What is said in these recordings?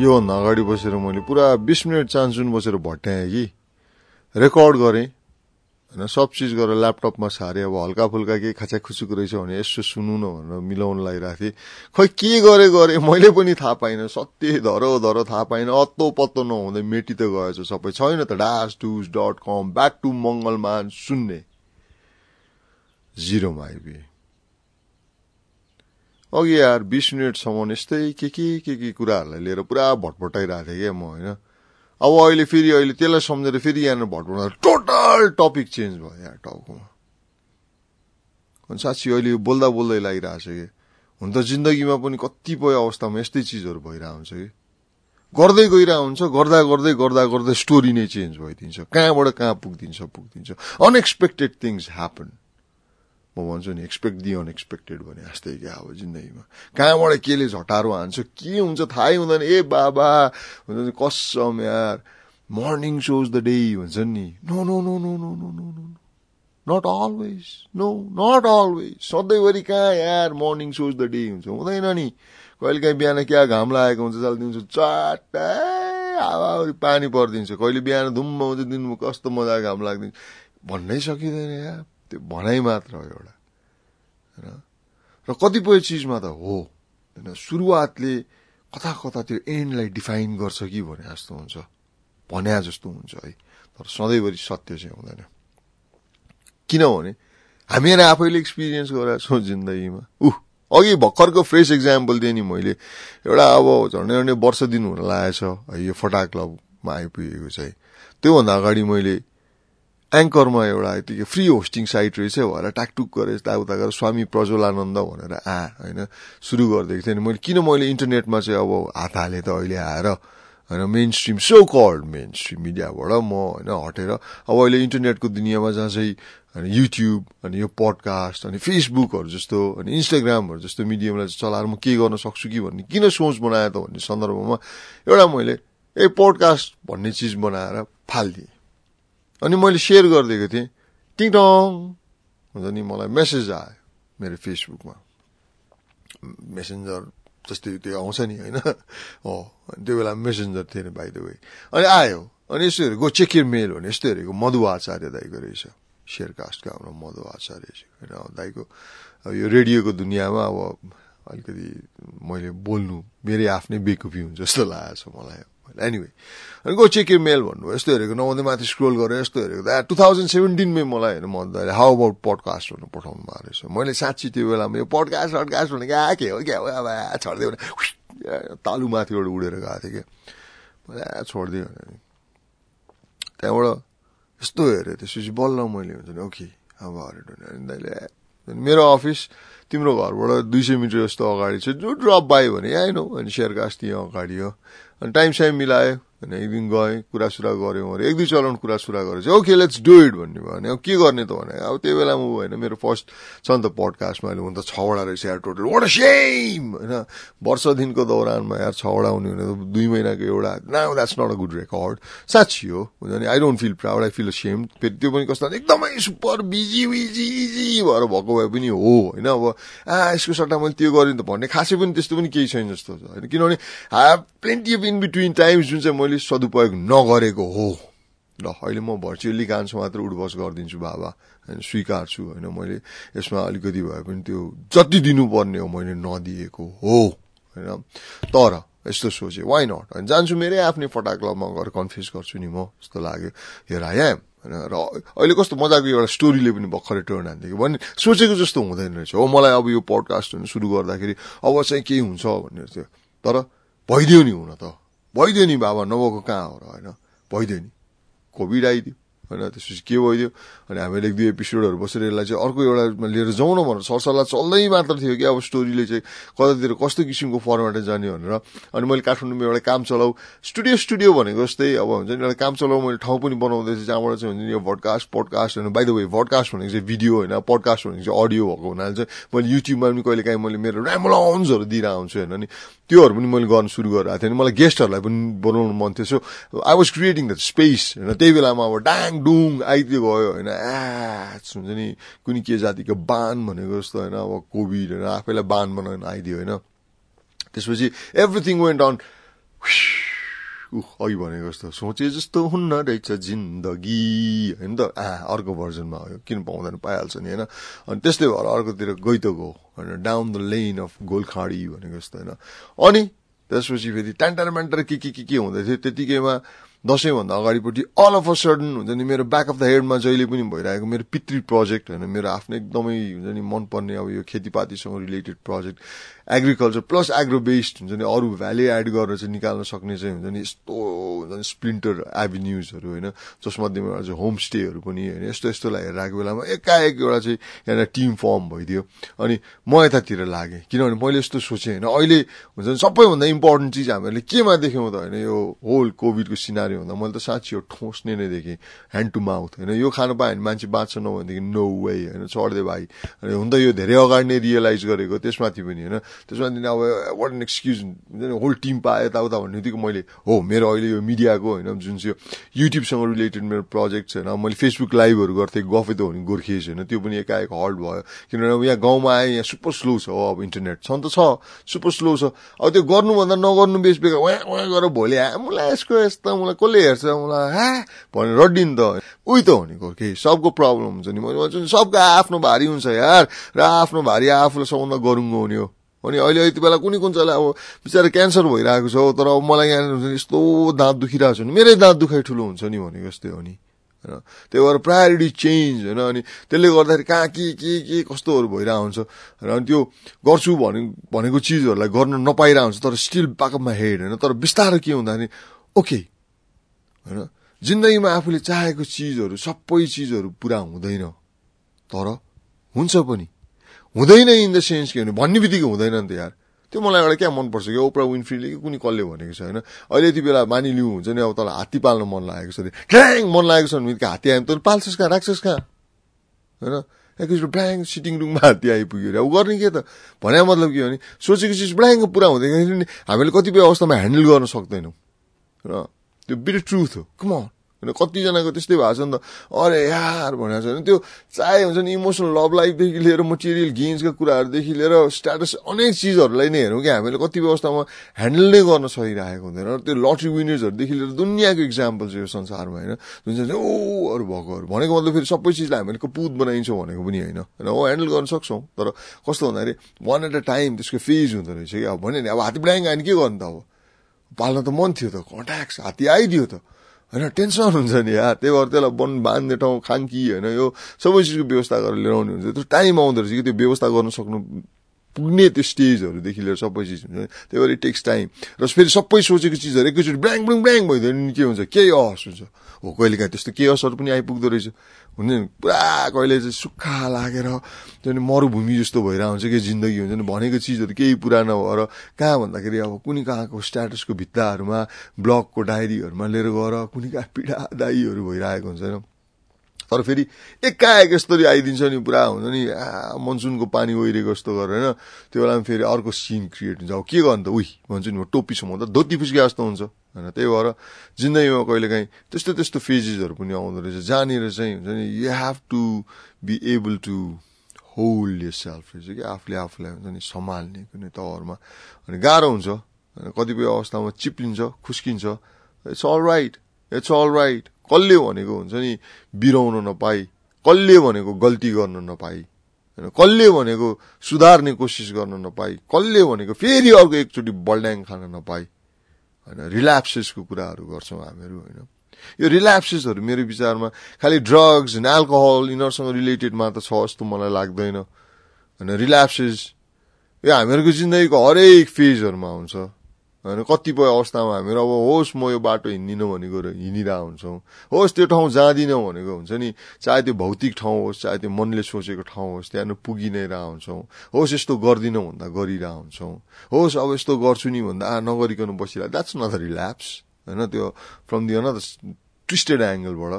योभन्दा अगाडि बसेर मैले पुरा बिस मिनट चान्सुन बसेर भट्याएँ कि रेकर्ड गरेँ। होइन सब चिज गरेर ल्यापटपमा सारेँ अब हल्का फुल्का केही खाचा खुचुक रहेछ भने यसो सुनु न भनेर मिलाउन लगाइरहेको थिएँ। खै के गरे गरे मैले पनि थाहा पाइनँ सत्य धरो धरो थाहा पाइनँ अत्तो पत्तो नहुँदै मेटी त गएछ सबै। छैन त डास डुस dot com back to Mangalman सुन्ने। जिरोमा आइपुगेँ अघि यार बिस मिनटसम्म यस्तै के के के के कुराहरूलाई लिएर पुरा भटभटाइरहेको थिएँ क्या म होइन? अब अहिले फेरि अहिले त्यसलाई सम्झेर फेरि यहाँनिर भटभट टोटल टपिक चेन्ज भयो यहाँ टाउकोमा। अनि साँच्ची अहिले बोल्दा बोल्दै लागिरहेको छ कि? हुन त जिन्दगीमा पनि कतिपय अवस्थामा यस्तै चिजहरू भइरहेको हुन्छ कि? गर्दै गइरहेको हुन्छ गर्दा गर्दै गर्दा गर्दै स्टोरी नै चेन्ज भइदिन्छ। कहाँबाट कहाँ पुगिदिन्छ पुगिदिन्छ। अनएक्सपेक्टेड थिङ्स ह्यापन म भन्छु नि एक्सपेक्ट दि अनएक्सपेक्टेड भने जस्तै क्या अब जिन्दगीमा। कहाँबाट केले झटारो हान्छ के हुन्छ थाहै हुँदैन। ए बाबा हुन्छ नि कसम यार। मर्निङ सोज द डे भन्छ नि। No no no no no no no no not always no not always सधैँभरि कहाँ यार मर्निङ सोज द डे हुन्छ। हुँदैन नि। कहिले काहीँ बिहान क्या घाम लागेको हुन्छ चालिदिन्छ चाट्टा हावाहुरी पानी परिदिन्छ। कहिले बिहान धुम्म हुन्छ दिनमा कस्तो मजाको घाम लाग्दिन्छ। भन्नै सकिँदैन यार। त्यो भनाइ मात्र हो एउटा। होइन? र कतिपय चिजमा त हो। होइन सुरुवातले कता कता त्यो एन्डलाई डिफाइन गर्छ कि भने जस्तो हुन्छ। भन्या जस्तो हुन्छ है। तर सधैँभरि सत्य चाहिँ हुँदैन। किनभने हामीहरू आफैले एक्सपिरियन्स गरेका छौँ जिन्दगीमा। ऊ अघि भर्खरको फ्रेस इक्जाम्पल दिएँ नि मैले। एउटा अब झन्डै झन्डै वर्ष दिन हुन लागेछ। है यो फटा क्लबमा आइपुगेको चाहिँ। त्योभन्दा अगाडि मैले एङ्करमा एउटा यतिकै फ्री होस्टिङ साइट रहेछ भएर टाकटुक गरेर यताउता गरेर स्वामी प्रज्वलानन्द भनेर आ होइन सुरु गरिदिएको थिएँ मैले किन मैले इन्टरनेटमा चाहिँ अब हात हालेँ त अहिले आएर होइन main stream so called main stream मिडियाबाट म होइन हटेर अब अहिले इन्टरनेटको दुनियाँमा जहाँ चाहिँ अनि युट्युब अनि यो पडकास्ट अनि फेसबुकहरू जस्तो अनि इन्स्टाग्रामहरू जस्तो मिडियमलाई चलाएर म के गर्न सक्छु कि भन्ने किन सोच बनायो त भन्ने सन्दर्भमा एउटा मैले ए पोडकास्ट भन्ने चिज बनाएर फालिदिएँ। अनि मैले सेयर गरिदिएको थिएँ। टिङटङ हुन्छ नि मलाई मेसेज आयो मेरो फेसबुकमा मेसेन्जर जस्तै त्यो आउँछ नि होइन? हो त्यो बेला मेसेन्जर थिएन बाई द वे अनि आयो। अनि यस्तो हेरेको चेक मेल भने यस्तो हेरेको मधु आचार्य दाईको रहेछ। सेयरकास्टको हाम्रो मधु आचार्य होइन अब यो रेडियोको दुनियाँमा अब अलिकति मैले बोल्नु मेरै आफ्नै बेकुफी हुन्छ जस्तो लागेको छ मलाई। एनिवे अनि गो चेक मेल भन्नुभयो यस्तो हेरेको नहुँदै माथि स्क्रोल गरेर यस्तो हेरेको त टु थाउजन्ड सेभेन्टिनमै मलाई होइन मजाले हाउ अबाउट पडकास्ट भन्नु पठाउनु भएको रहेछ। मैले साँच्ची त्यो बेलामा यो पडकास्ट सडकास्ट भनेको आ के हो क्या हो अब छोडिदियो भने तालु माथिबाट उडेर गएको थिएँ क्या मैले छोडिदियो भने त्यहाँबाट यस्तो हेरेँ त्यसपछि बल्ल मैले हुन्छ नि ओके अब हरे दाइले मेरो अफिस तिम्रो घरबाट दुई सय मिटर जस्तो अगाडि छ जो ड्रप बायो भने आएन अनि सेयरकास्ट यहाँ अगाडि हो। अनि टाइम साइम मिलायो अनि एक दिन गएँ कुरासुरा गऱ्यौँ अरे एक दुई चलाउनु कुरासुरा गरेर चाहिँ ओके लेट्स डु इट भन्ने भयो। भने अब के गर्ने त भने अब त्यो बेलामा होइन मेरो फर्स्ट छ नि त पडकास्टमा अहिले हुन त छवटा रहेछ यार टोटल वाट सेम होइन वर्ष दिनको दौरानमा यार छवटा हुने भने दुई महिनाको एउटा now that's not a good record साँच्ची हो। हुन्छ नि I don't feel proud I feel same फेरि त्यो पनि कस्तो एकदमै सुपर बिजी बिजी इजी भएर भएको भए पनि हो। होइन अब आ यसको सट्टा मैले त्यो गरेँ त भन्ने खासै पनि त्यस्तो पनि केही छैन जस्तो छ। होइन किनभने plenty of in between times जुन चाहिँ मैले सदुपयोग नगरेको हो। ल अहिले म भर्चुअली गान्छु मात्र उठबस गरिदिन्छु बाबा। होइन स्वीकार्छु। होइन मैले यसमा अलिकति भए पनि त्यो जति दिनुपर्ने हो मैले नदिएको हो। होइन तर यस्तो सोचेँ वाइ नट होइन जान्छु मेरै आफ्नै फटा क्लबमा गएर कन्फ्युज गर्छु नि म जस्तो लाग्यो। हेर आएँ होइन र अहिले कस्तो मजाको एउटा स्टोरीले पनि भर्खरै टर्न कि भन्ने सोचेको जस्तो हुँदैन रहेछ हो। मलाई अब यो पडकास्टहरू सुरु गर्दाखेरि अब चाहिँ केही हुन्छ भन्ने थियो तर भइदियो नि हुन त। भइदियो नि बाबा नभएको कहाँ हो र होइन? भइदियो नि। कोभिड आइदियो। होइन त्यसपछि के भइदियो अनि हामीले एक दुई एपिसोडहरू बसेर यसलाई चाहिँ अर्को एउटा लिएर जाउँ न भनेर सरसल्लाह चल्दै मात्र थियो कि अब स्टोरीले चाहिँ कतातिर कस्तो किसिमको फर्मेटमा जाने भनेर। अनि मैले काठमाडौँमा एउटा काम चलाउ स्टुडियो स्टुडियो भनेको जस्तै अब हुन्छ नि एउटा काम चलाउ मैले ठाउँ पनि बनाउँदैछु जहाँबाट चाहिँ हुन्छ नि यो भडकास्ट पडकास्ट होइन। बाई द वे भडकास्ट भनेको चाहिँ भिडियो होइन पडकास्ट भनेको चाहिँ अडियो भएको हुनाले चाहिँ मैले युट्युबमा पनि कहिले काहीँ मैले मेरो ऱ्यामोलाउन्सहरू दिइरहेको हुन्छु होइन नि। त्योहरू पनि मैले गर्नु सुरु गरेको थिएँ मलाई गेस्टहरूलाई पनि बनाउनु मन थियो। So I was creating the space होइन। त्यही बेलामा अब डाङ डुङ आइदियो गयो होइन। एच हुन्छ नि। कुनै के जातिको बान भनेको जस्तो होइन। अब कोभिड होइन। आफैलाई बान बनाउनु आइदियो होइन। त्यसपछि एभ्रिथिङ वेन्ट अन ऊ अघि भनेको जस्तो। सोचे जस्तो हुन्न रहेछ जिन्दगी। होइन त? आ अर्को भर्जनमा हो किन पाउँदैन? पाइहाल्छ नि होइन? अनि त्यस्तै भएर अर्कोतिर गइ त गो होइन? Down the lane of Golkhadi भनेको जस्तो होइन? अनि त्यसपछि फेरि ट्यान्टर म्यान्टर के के के के हुँदै थियो? त्यतिकैमा दसैँभन्दा अगाडिपट्टि अल अफ अ सडन हुन्छ नि मेरो ब्याक अफ द हेडमा जहिले पनि भइरहेको मेरो पितृ प्रोजेक्ट होइन मेरो आफ्नो एकदमै हुन्छ नि मनपर्ने अब यो खेतीपातीसँग related project agriculture plus agro based हुन्छ नि अरू भ्याली एड गरेर चाहिँ निकाल्न सक्ने चाहिँ हुन्छ नि यस्तो हुन्छ नि स्प्लिन्टर एभिन्युजहरू होइन जसमध्येमा चाहिँ होमस्टेहरू पनि होइन यस्तो यस्तोलाई हेरिरहेको बेलामा एकाएक एउटा चाहिँ यहाँनिर टिम फर्म भइदियो। अनि म यतातिर लागेँ किनभने मैले यस्तो सोचेँ होइन अहिले हुन्छ नि सबैभन्दा इम्पोर्टेन्ट चिज हामीहरूले केमा देख्यौँ त होइन यो होल कोभिडको सिनारी हुँदा मैले त साँच्ची हो ठोस्ने नै देखेँ ह्यान्ड टु माउथ होइन। यो खानु पायो भने मान्छे बाँच्छ नभनेदेखि नो वे होइन। चढ्दै भाइ हुन त यो धेरै अगाडि नै रियलाइज गरेको त्यसमाथि पनि होइन। त्यसमा दिन अब वाट एन एक्सक्युज हुन्छ नि? होल टिम पाएँ यताउता भन्ने बित्तिकै मैले हो मेरो अहिले यो मिडियाको होइन जुन चाहिँ युट्युबसँग रिलेटेड मेरो प्रोजेक्ट छ होइन मैले फेसबुक लाइभहरू गर्थेँ गफै त हुने गोर्खिएछ होइन। त्यो पनि एकाएक हल्ट भयो। किनभने अब यहाँ गाउँमा आएँ यहाँ सुपर स्लो छ हो अब इन्टरनेट छ नि त छ सुपर स्लो छ। अब त्यो गर्नुभन्दा नगर्नु बेस बेकार उहाँ उहाँ गरेर भोलि मलाई यसको यस्तो मलाई कसले हेर्छ मलाई ह्या भनेर नि त। उही त नि गोर्खे सबको प्रब्लम हुन्छ नि। मैले सबको आफ्नो भारी हुन्छ यार। र आफ्नो भारी आफूलाई सबभन्दा गरुङ्गो हुने हो। अनि अहिले यति बेला कुनै कुन चाहिँ अब बिचरा क्यान्सर भइरहेको छ तर अब मलाई यहाँ यस्तो दाँत दुखिरहेको छ नि। मेरै दाँत दुखाइ ठुलो हुन्छ नि भनेको जस्तै हो नि। होइन त्यही भएर प्रायोरिटी चेन्ज होइन अनि त्यसले गर्दाखेरि कहाँ के के के कस्तोहरू भइरहेको हुन्छ। र अनि त्यो गर्छु भने भनेको चिजहरूलाई गर्न नपाइरहेको हुन्छ तर स्टिल ब्याकअपमा हेड होइन। तर बिस्तारो के हुँदाखेरि ओके होइन? जिन्दगीमा आफूले चाहेको चिजहरू सबै चिजहरू पुरा हुँदैन। तर हुन्छ पनि। हुँदैन इन द सेन्स के भने भन्ने बित्तिकै हुँदैन नि त यार। त्यो मलाई एउटा क्या मनपर्छ कि ओप्रा विन्फ्रीले कि कुनै कसले भनेको छ होइन? अहिले यति बेला मानिलिउ हुन्छ नि अब तँलाई हात्ती पाल्न मन लागेको छ अरे। ख्याङ! मन लागेको छ भने हात्ती आयो तँ पाल्छस् कहाँ राख्छस् कहाँ? होइन? एकैचोटि ब्ल्याङ सिटिङ रुममा हात्ती आइपुग्यो अरे। अब गर्ने के त? भने मतलब के भने सोचेको चिज ब्ल्याङ पुरा हुँदैन। हामीले कतिपय अवस्थामा ह्यान्डल गर्न सक्दैनौँ। र त्यो बिट ट्रुथ हो कमन होइन कतिजनाको त्यस्तै भएको छ नि त अरे यार भनेको छ भने त्यो चाहे हुन्छ नि इमोसनल लभ लाइफदेखि लिएर मटेरियल गेन्सका कुराहरूदेखि लिएर स्ट्याटस अनेक चिजहरूलाई नै हेरौँ कि हामीले कति अवस्थामा ह्यान्डल नै गर्न सकिरहेको हुँदैन त्यो लटरी विनर्सहरूदेखि लिएर दुनियाँको इक्जाम्पल छ यो संसारमा होइन जुन चाहिँ ओहरू भएकोहरू भनेको मतलब फेरि सबै चिजलाई हामीले कपुत बनाइन्छौँ भनेको पनि होइन होइन हो ह्यान्डल गर्न सक्छौँ तर कस्तो भन्दाखेरि वान एट अ टाइम त्यसको फेज हुँदो रहेछ कि अब भन्यो नि अब हात्ती ब्ल्याङ आयो भने के गर्नु त अब पाल्न त मन थियो त कन्ट्याक्स हात्ती आइदियो त। होइन टेन्सन हुन्छ नि यार त्यही भएर त्यसलाई वन बाँध्ने ठाउँ खाङ्की होइन यो सबै चिजको व्यवस्था गरेर लिएर हुन्छ। त्यो टाइम आउँदो रहेछ कि त्यो व्यवस्था गर्न सक्नु पुग्ने त्यो स्टेजहरूदेखि लिएर सबै चिज हुन्छ। त्यही भएर टेक्स टाइम र फेरि सबै सोचेको चिजहरू एकैचोटि ब्ल्याङ ब्ल्याङ ब्ल्याङ भइदियो भने के हुन्छ? केही अहस हुन्छ। हो कहिले काहीँ त्यस्तो केही पनि आइपुग्दो रहेछ। हुन्छ नि पुरा कहिले चाहिँ सुक्खा लागेर त्यो मरुभूमि जस्तो भइरहेको हुन्छ कि जिन्दगी हुन्छ नि भनेको चिजहरू केही पुरा नभएर कहाँ भन्दाखेरि अब कुनै कहाँको स्ट्याटसको भित्ताहरूमा ब्लगको डायरीहरूमा लिएर गएर कुनै कहाँ पीडा दाईहरू भइरहेको हुन्छ होइन। तर फेरि एकाएक यस्तरी आइदिन्छ नि पुरा हुन्छ नि? मनसुनको पानी ओहिरेको जस्तो गरेर होइन? त्यो बेलामा फेरि अर्को सिन क्रिएट हुन्छ। अब के गर्नु त? उही भन्छु नि म टोपी त धोती फुस्के जस्तो हुन्छ। होइन त्यही भएर जिन्दगीमा कहिले काहीँ त्यस्तो त्यस्तो फेजेसहरू पनि आउँदो रहेछ। जहाँनिर चाहिँ हुन्छ नि you have to be able to hold yourself रहेछ कि? आफूले आफूलाई हुन्छ नि सम्हाल्ने कुनै तवरमा। अनि गाह्रो हुन्छ। कतिपय अवस्थामा चिप्लिन्छ खुस्किन्छ। It's all right it's all right कसले भनेको हुन्छ नि बिराउन नपाई कसले भनेको गल्ती गर्न नपाई होइन कसले भनेको सुधार्ने कोसिस गर्न नपाई कसले भनेको फेरि अर्को एकचोटि बल्ड्याङ खान नपाई होइन रिल्याप्सेसको कुराहरू गर्छौँ हामीहरू होइन। यो रिल्याप्सेसहरू मेरो विचारमा खालि ड्रग्स एल्कोहल यिनीहरूसँग रिलेटेड मात्र छ जस्तो मलाई लाग्दैन होइन रिल्याप्सेस यो हामीहरूको जिन्दगीको हरेक फेजहरूमा हुन्छ। होइन कतिपय अवस्थामा हामीहरू अब होस् म यो बाटो हिँड्दिनँ भनेको हिँडिरहेको हुन्छौँ। होस् त्यो ठाउँ जाँदिनँ भनेको हुन्छ नि। चाहे त्यो भौतिक ठाउँ होस् चाहे त्यो मनले सोचेको ठाउँ होस् त्यहाँ पुगि नै रह हुन्छौँ। होस् यस्तो गर्दिनँ भन्दा गरिरह हुन्छौँ। होस् अब यस्तो गर्छु नि भन्दा आ नगरिकन बसिरह। द्याट्स नट रिल्याप्स होइन? त्यो फ्रम दि अनदर ट्विस्टेड एङ्गलबाट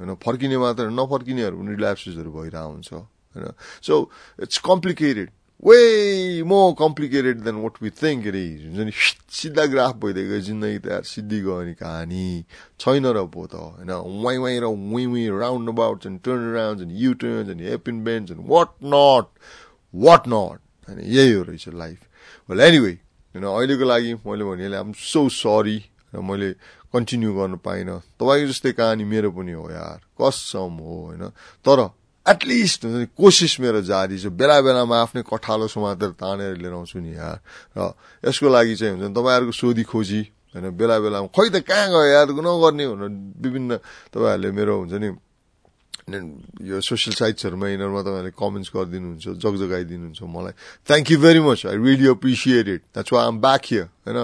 होइन? फर्किने मात्र नफर्किनेहरू पनि रिल्याप्सेसहरू भइरहेको हुन्छ होइन? So it's complicated more complicated than what we think it is. हुन्छ नि सिधा ग्राफ भइदिएको जिन्दगी त सिद्धि गयो नि कहानी छैन र पो त होइन वाइ वाइ र V V roundabout and turn around and U turns and hairpin bend and what not what not होइन यही हो रहेछ लाइफ वेल एनिवे होइन अहिलेको लागि मैले भने आम सो सरी र मैले कन्टिन्यू गर्न पाइनँ तपाईँको जस्तै कहानी मेरो पनि हो यार कसम हो होइन तर एटलिस्ट हुन्छ नि कोसिस मेरो जारी छ। बेला बेलामा आफ्नै कठालो समातेर तानेर लिएर आउँछु नि यार। र यसको लागि चाहिँ हुन्छ नि तपाईँहरूको सोधी खोजी होइन बेला बेलामा। खै त कहाँ गयो याद नगर्ने भनेर विभिन्न तपाईँहरूले मेरो हुन्छ नि यो सोसियल साइट्सहरूमा यिनीहरूमा तपाईँहरूले कमेन्ट्स गरिदिनुहुन्छ जगजगाइदिनुहुन्छ मलाई। Thank you very much I really appreciate it that's why I'm back here होइन?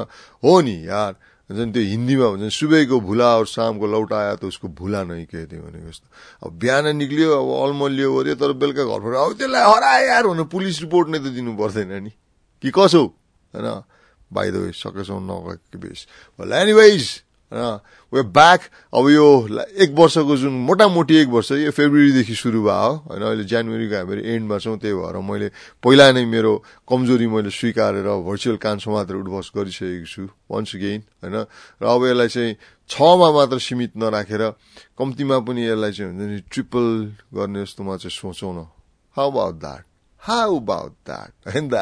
हो नि यार। हुन्छ नि त्यो हिन्दीमा हुन्छ नि सुबहको भुला और शामको लौटा आयो त उसको भुला नै के थियो भनेको जस्तो। अब बिहान निक्लियो अब अलमलियो गऱ्यो तर बेलुका घर फर्क अब त्यसलाई हराए यार भनेर पुलिस रिपोर्ट नै त दिनु पर्दैन नि। कि कसो? होइन? बाई द वे सकेसम्म नगएको बेस। एनिवाइज होइन वे ब्याक अब यो एक वर्षको जुन मोटामोटी एक वर्ष यो फेब्रुअरीदेखि सुरु भयो होइन अहिले जनवरीको हामीहरू एन्डमा छौँ त्यही भएर मैले पहिला नै मेरो कमजोरी मैले स्वीकारेर भर्चुअल कान्सो मात्र उठबस गरिसकेको छु वन्स गेन होइन र अब यसलाई चाहिँ छमा मात्र सीमित नराखेर कम्तीमा पनि यसलाई चाहिँ हुन्छ नि ट्रिपल गर्ने जस्तोमा चाहिँ सोचौँ न how about that how about that the the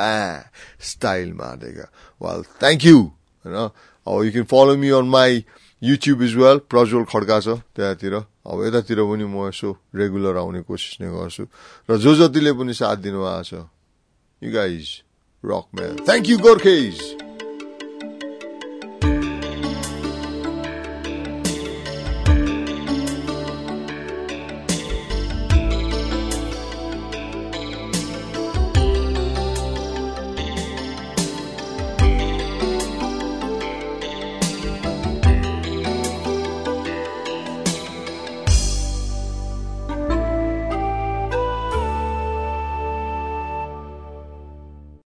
स्टाइलमा दिएको वेल थ्याङ्क यू होइन अब you can follow me on my YouTube is well Prajwal Khadka छ त्यहाँतिर. अब यतातिर पनि म यसो रेगुलर आउने कोसिस नै गर्छु। र जो जतिले पनि साथ दिनुभएको छ you guys rock man thank you गोर्खेज